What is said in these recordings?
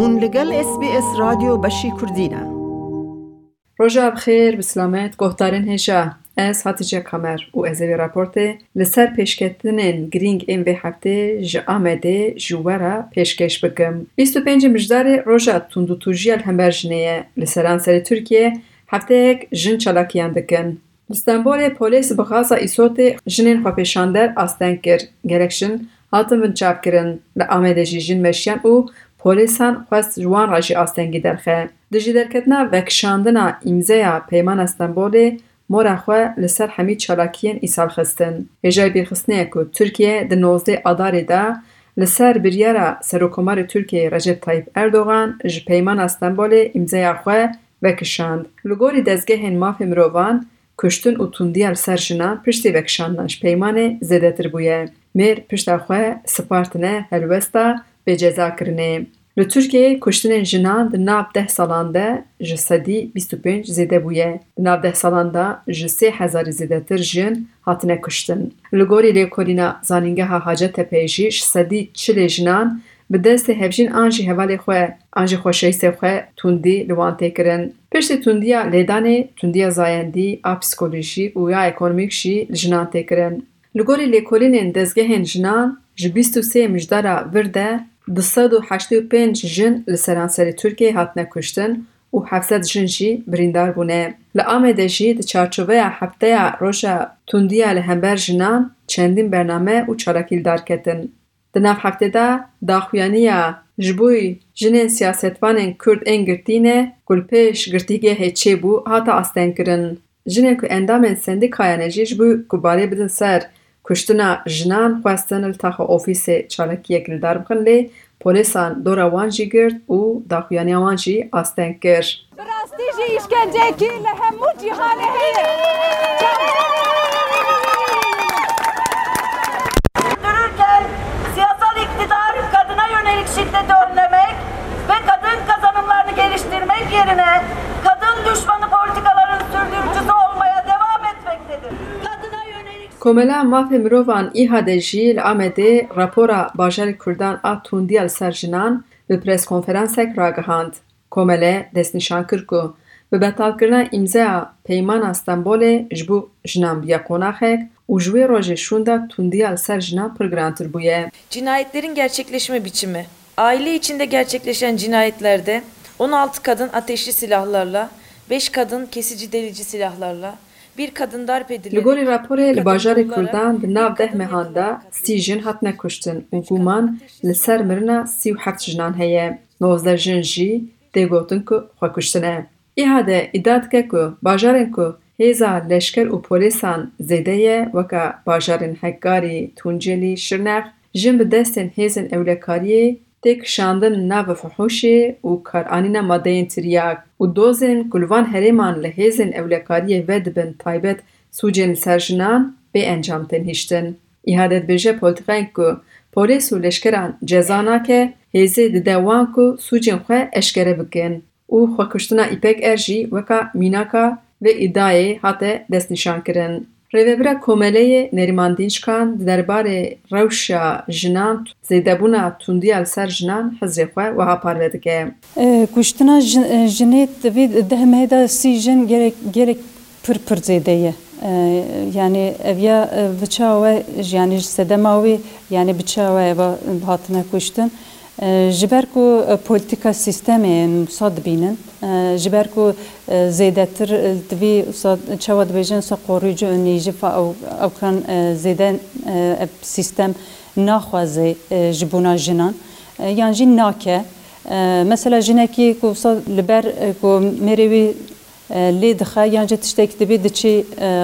هون لگل اس بی اس رادیو بشی کردینه روژا بخیر بسلامت گهدارن هجا Ez Hatice Kamer û ez ê vê raportê li ser pêşketinên girîng ên vê heftê ji Amedê ji wera pêşkêş bikim. Bîst û pêncî mijdarê roja tundûtûjiya li hember jinê ye. Li seranserê Tirkiye hefteyek jin çalakiyan dikin. Li Stenbolê polîs bi xasa îsotê jinên xwepêşander asteng kir. Gelek jin hatin binçavkirin. Li Amedê jî jin meşiyan û پلیسان خواست جوان را جی آستنگی درخه. در جی درکتنا وکشاندنا امزه یا پیمان استنبولی مورا خواه لسر همی چالاکیین ایسال خستن. هجای بیرخستنه که ترکیه در نوزده آداری ده لسر بریارا سروکمار ترکیه رجب طایب اردوغان ج پیمان استنبولی امزه یا خواه وکشاند. لگوری دزگه مافی مروان کشتن و تندی هل سر جنا پشتی وکشاندنش پیمان زده تر میر پشتا خواه سپارتنه هلوستا به جزا کرنه. لو ترکیه کشتن جنان ده ناب ده سالان جسدی بیستو پنج زیده بویه. ده ناب ده سالان جسی هزار زیده تر جن حتنه کشتن. لگوری لیو کولینا زانینگه ها حاجه تپیجی جسدی چل جنان به دست هفجین آنجی هواله خواه. آنجی خوشی سه خواه توندی لوان تکرن. پشت توندیا لیدانه توندیا زایندی آ پسکولوژی و یا اکنومیکشی جنان تکرن. لگوری لیکولین دزگه جنان جبیستو سه مجداره ورده Di sed û heştê û pênc jin li seranserê Tirkiyeyê hatine kuştin û hevsed jin jî birîndar bûne. Li Amedê jî di çarçoveya hefteya Roja Tundiya li hember jinan çendîn bername û çalakîldar ketin. Di nav heftê de daxuyaniya ji bo jinên siyasetvanên Kurd ên girtînê ku li pêş girtîgehê çêbû hata astengkirin. Jinên ku endamên sendîkayan jî ji bo ku barê bidin ser کوشتنا ژنان خواستن تاخو ئۆفیسێ چالکیەک لەدار بخن لێ پولیسان دۆرە وان جی گرت و داخویانیا وان جی ئاستەن کرد. ڕاستی ژی ئیشکەنجێکی لە هەموو جیهانە هەیە. Îha de jî li Amedê rapora Bajarê Kurdan a tundiya li ser jinan bi preskonferansek ragihand. Komele destnîşan kir ku bi betalkirina îmzeya peymana Stenbolê ji bo jinan biya qonaxek û ji wê rojê şûnda tundiya li. Cinayetlerin gerçekleşme biçimi. Aile içinde gerçekleşen cinayetlerde 16 kadın ateşli silahlarla, 5 kadın kesici delici silahlarla, Li edilerek... gorî raporê li kadın Bajarê Kurdan di nav deh kadın mehan de sî jin hatine kuştin û guman li ser mirina sî û heft jinan heye. Nozdeh jin jî tê gotin ku xwe kuştine. Îha de îdia dike ku bajarên ku hêza leşker û polîsan zêde ye weka bajarên Hekkarî, Tunceli, Şirnex jin bi destên hêzên ewlekariyê tê kişandin nava fihuşê û karanîna madeyên tiryak û dozên ku li van herêman li hêzên ewlekariyê ve dibin taybet sûcên ser jinan bê encam tên hîştin. Îhade dibêje polîtikayên ku polîs û leşkeran ceza nake hêzê dide wan ku sûcên xwe eşkere bikin û xwekuştina İpek Er jî weka mînaka ve îdayê hate destnîşankirin. Rêvebira Komeleyê Neriman Dînçkan di derbarê jinan zêdebûna tundiya li ser jinan hizrê xwe wiha parve dike. Kuştina jinê divê dehmê de gerek gerek pir pir zêde ye. Yani ev ya biça we yani sedema wê yani biça we eva hatine kuştin. جبر کو پولیتیکا سیستمین صد بینن جبر کو زیدتر دوی صد چوا دبیجن سا قوریج نیجی فا او, او کان زیدن سیستم ناخوازه جبونا جنان یعنی جی ناکه مثلا جنکی کو صد لبر کو مریوی لی دخه یعنی جی تشتک دبی دچی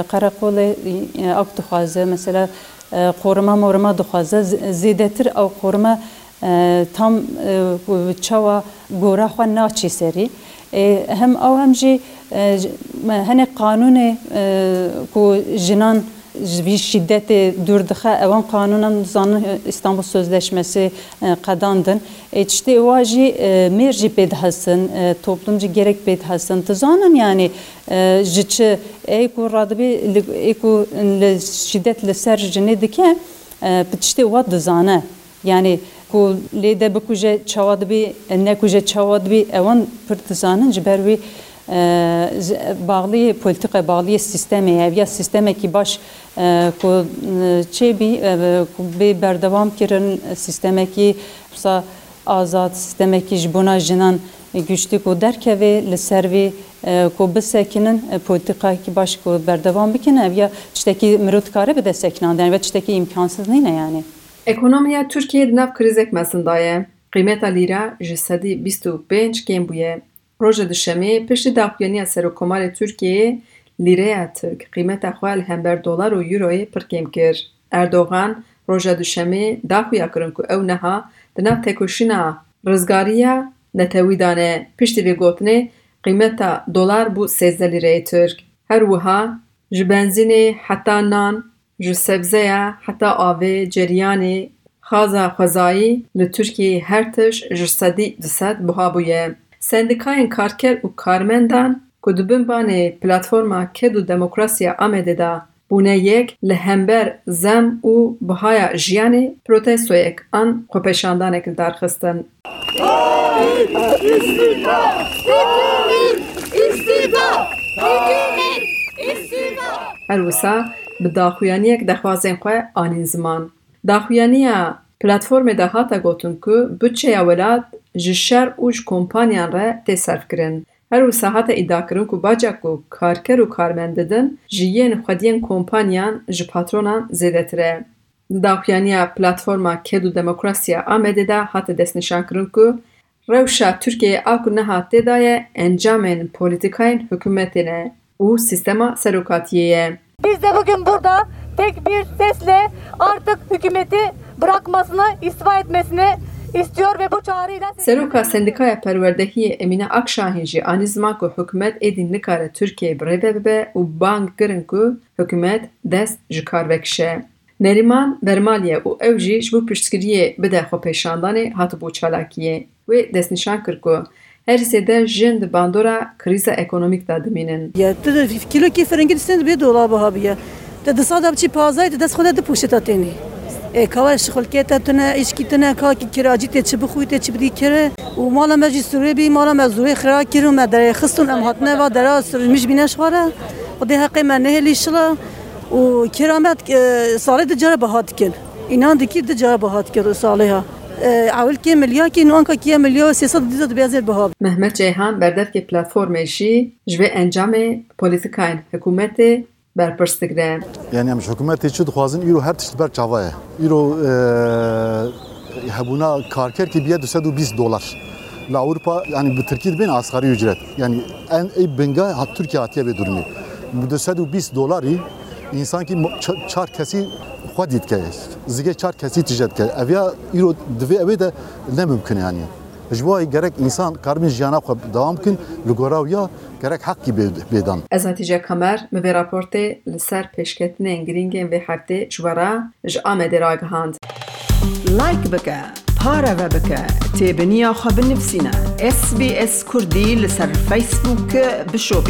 قرقول اک دخوازه مثلا قورما مورما دخوازه زیدتر او قورما qorima tam çawa gora xwe naçî serî hem ew hem jî hinek qanûnê ku jinan ji şiddetê dûr dixe ewan qanûnan zanin İstanbul Sözleşmesi qedandin ê tiştê wa jî mêr jî gerek pê dihesin dizanin yanî ji çi ê ku radibê ê ku şiddet li ser jinê dike tiştê wa yani ku lêde bikuje çawa dibe nekuje çawa dibe ewan pir dizanin ji ber wê e, bağlı politika bağlı sisteme ya sisteme ki baş e, ku e, çebi ku berdevam kirin sisteme ki sa azad sisteme ki jbuna jinan güçlü ku derkeve li servi ku bisekinin politika ki baş ku berdevam bikin ya çteki mirot kare bide seknan yani ve çteki imkansız neyne yani. Ekonomiya Türkiye di nav krîzek mesinda ye. Qîmeta lîra ji sedî bîst û pênc kêm bûye. Roja dişemê piştî daxuyaniya Serokkomarê Tirkiyeyê lîreya Tirk qîmeta xwe li hember dolar û euroyê pir kêm kir. Erdogan roja dişemê daxuya kirin ku ew neha di nav têkoşîna rizgariya netewî dane piştî vê gotinê dolar bû sêzde lîreyê Tirk. Her wiha ji benzînê heta nan جو سبزه حتا آوه جریان خازا خزایی لطرکی هر تش جو صدی دست بها بویه. سندیکای کارکر و کارمندان که دوبن بانه پلاتفورما که دو دموکراسی آمده دا بونه یک لهمبر زم و بهای جیانی پروتستو یک آن خوپشاندان اکل درخستن. هر وسا bi daxuyaniyek dexwazên xwe anîn ziman. Daxuyaniya platformê de hata gotin ku bütçeya welat ji şer û ji kompanyan re tê serfkirin. Her wisa hata îdiakirin ku baca ku karker û karmend didin ji yên xwediyên kompanyan ji patronan zêdetir e. Daxuyaniya platforma Ked û Demokrasiya Amedê de hate destnîşankirin ku rewşa Tirkiyeyê a ku nehat tê daye encamên polîtikayên hikûmetê ne û sîstema serokatiyê ye. Biz de bugün burada tek bir sesle artık hükümeti bırakmasını, istifa etmesini istiyor ve bu çağrıyla... Seroka Sendikaya Perwerdehiyê Emine ziman ku hikûmet êdî nikare bibe û bang kirin ku hikûmet dest ji kar vekişe. Neriman Bermaliye û ew jî ji bo piştgiriyê bide xwepêşandanê hatibû çalakiyê. Wê destnîşan kir sê de jin di bandora krîza ekonomîk da dimînin. Ya tu kilo ki ferengî bir dolar buha biye. Te di sada biçî pazayê te dest xwe di poşeta tenê. E kava şixulketa tune eşkî tune ka ki kiracî tê çi bixwî tê çi bidî kire û mala me jî Sûrê bî mala me zûrê xira kirin me derê xistin em hatine va dera sirmiş bîne xwara Xwedê heqê me nehêlî şila û kira me salê di cara biha dikin. İnan dikî di cara biha dikin salê ha. Nu anka kiye milyo sêsed dîza dibêzê biha. Mehmet Ceyhan berdevkê platformê jî ji vê encamê polîtikayên hikûmetê berpirs digire. Yani em ji hikûmetê çi dixwazin îro her tişt ber çava ye. Îro hebûna karkerkî biye du sed û bîst dolar. Li Ewropa yani bi Tirkiye dibên asgarî ücret. Yani en binga hat Türkiye hatiye bê durumê. Bu du sed انسان کی چار کسی خودید که زیگه چار کسی تجد که اویا ایرو دوی اوی ده نممکنه یعنی. جوای گرک انسان کار جیانا خود دوام کن لگوراویا گرک حقی بیدان. از نتیجه کمر مبی راپورت لسر پیشکتن انگرینگین به هفته جورا جامد راگ هاند لایک بکه پارا و بکه تب نیا بنفسینا اس بی اس کردی لسر فیسبوک بشو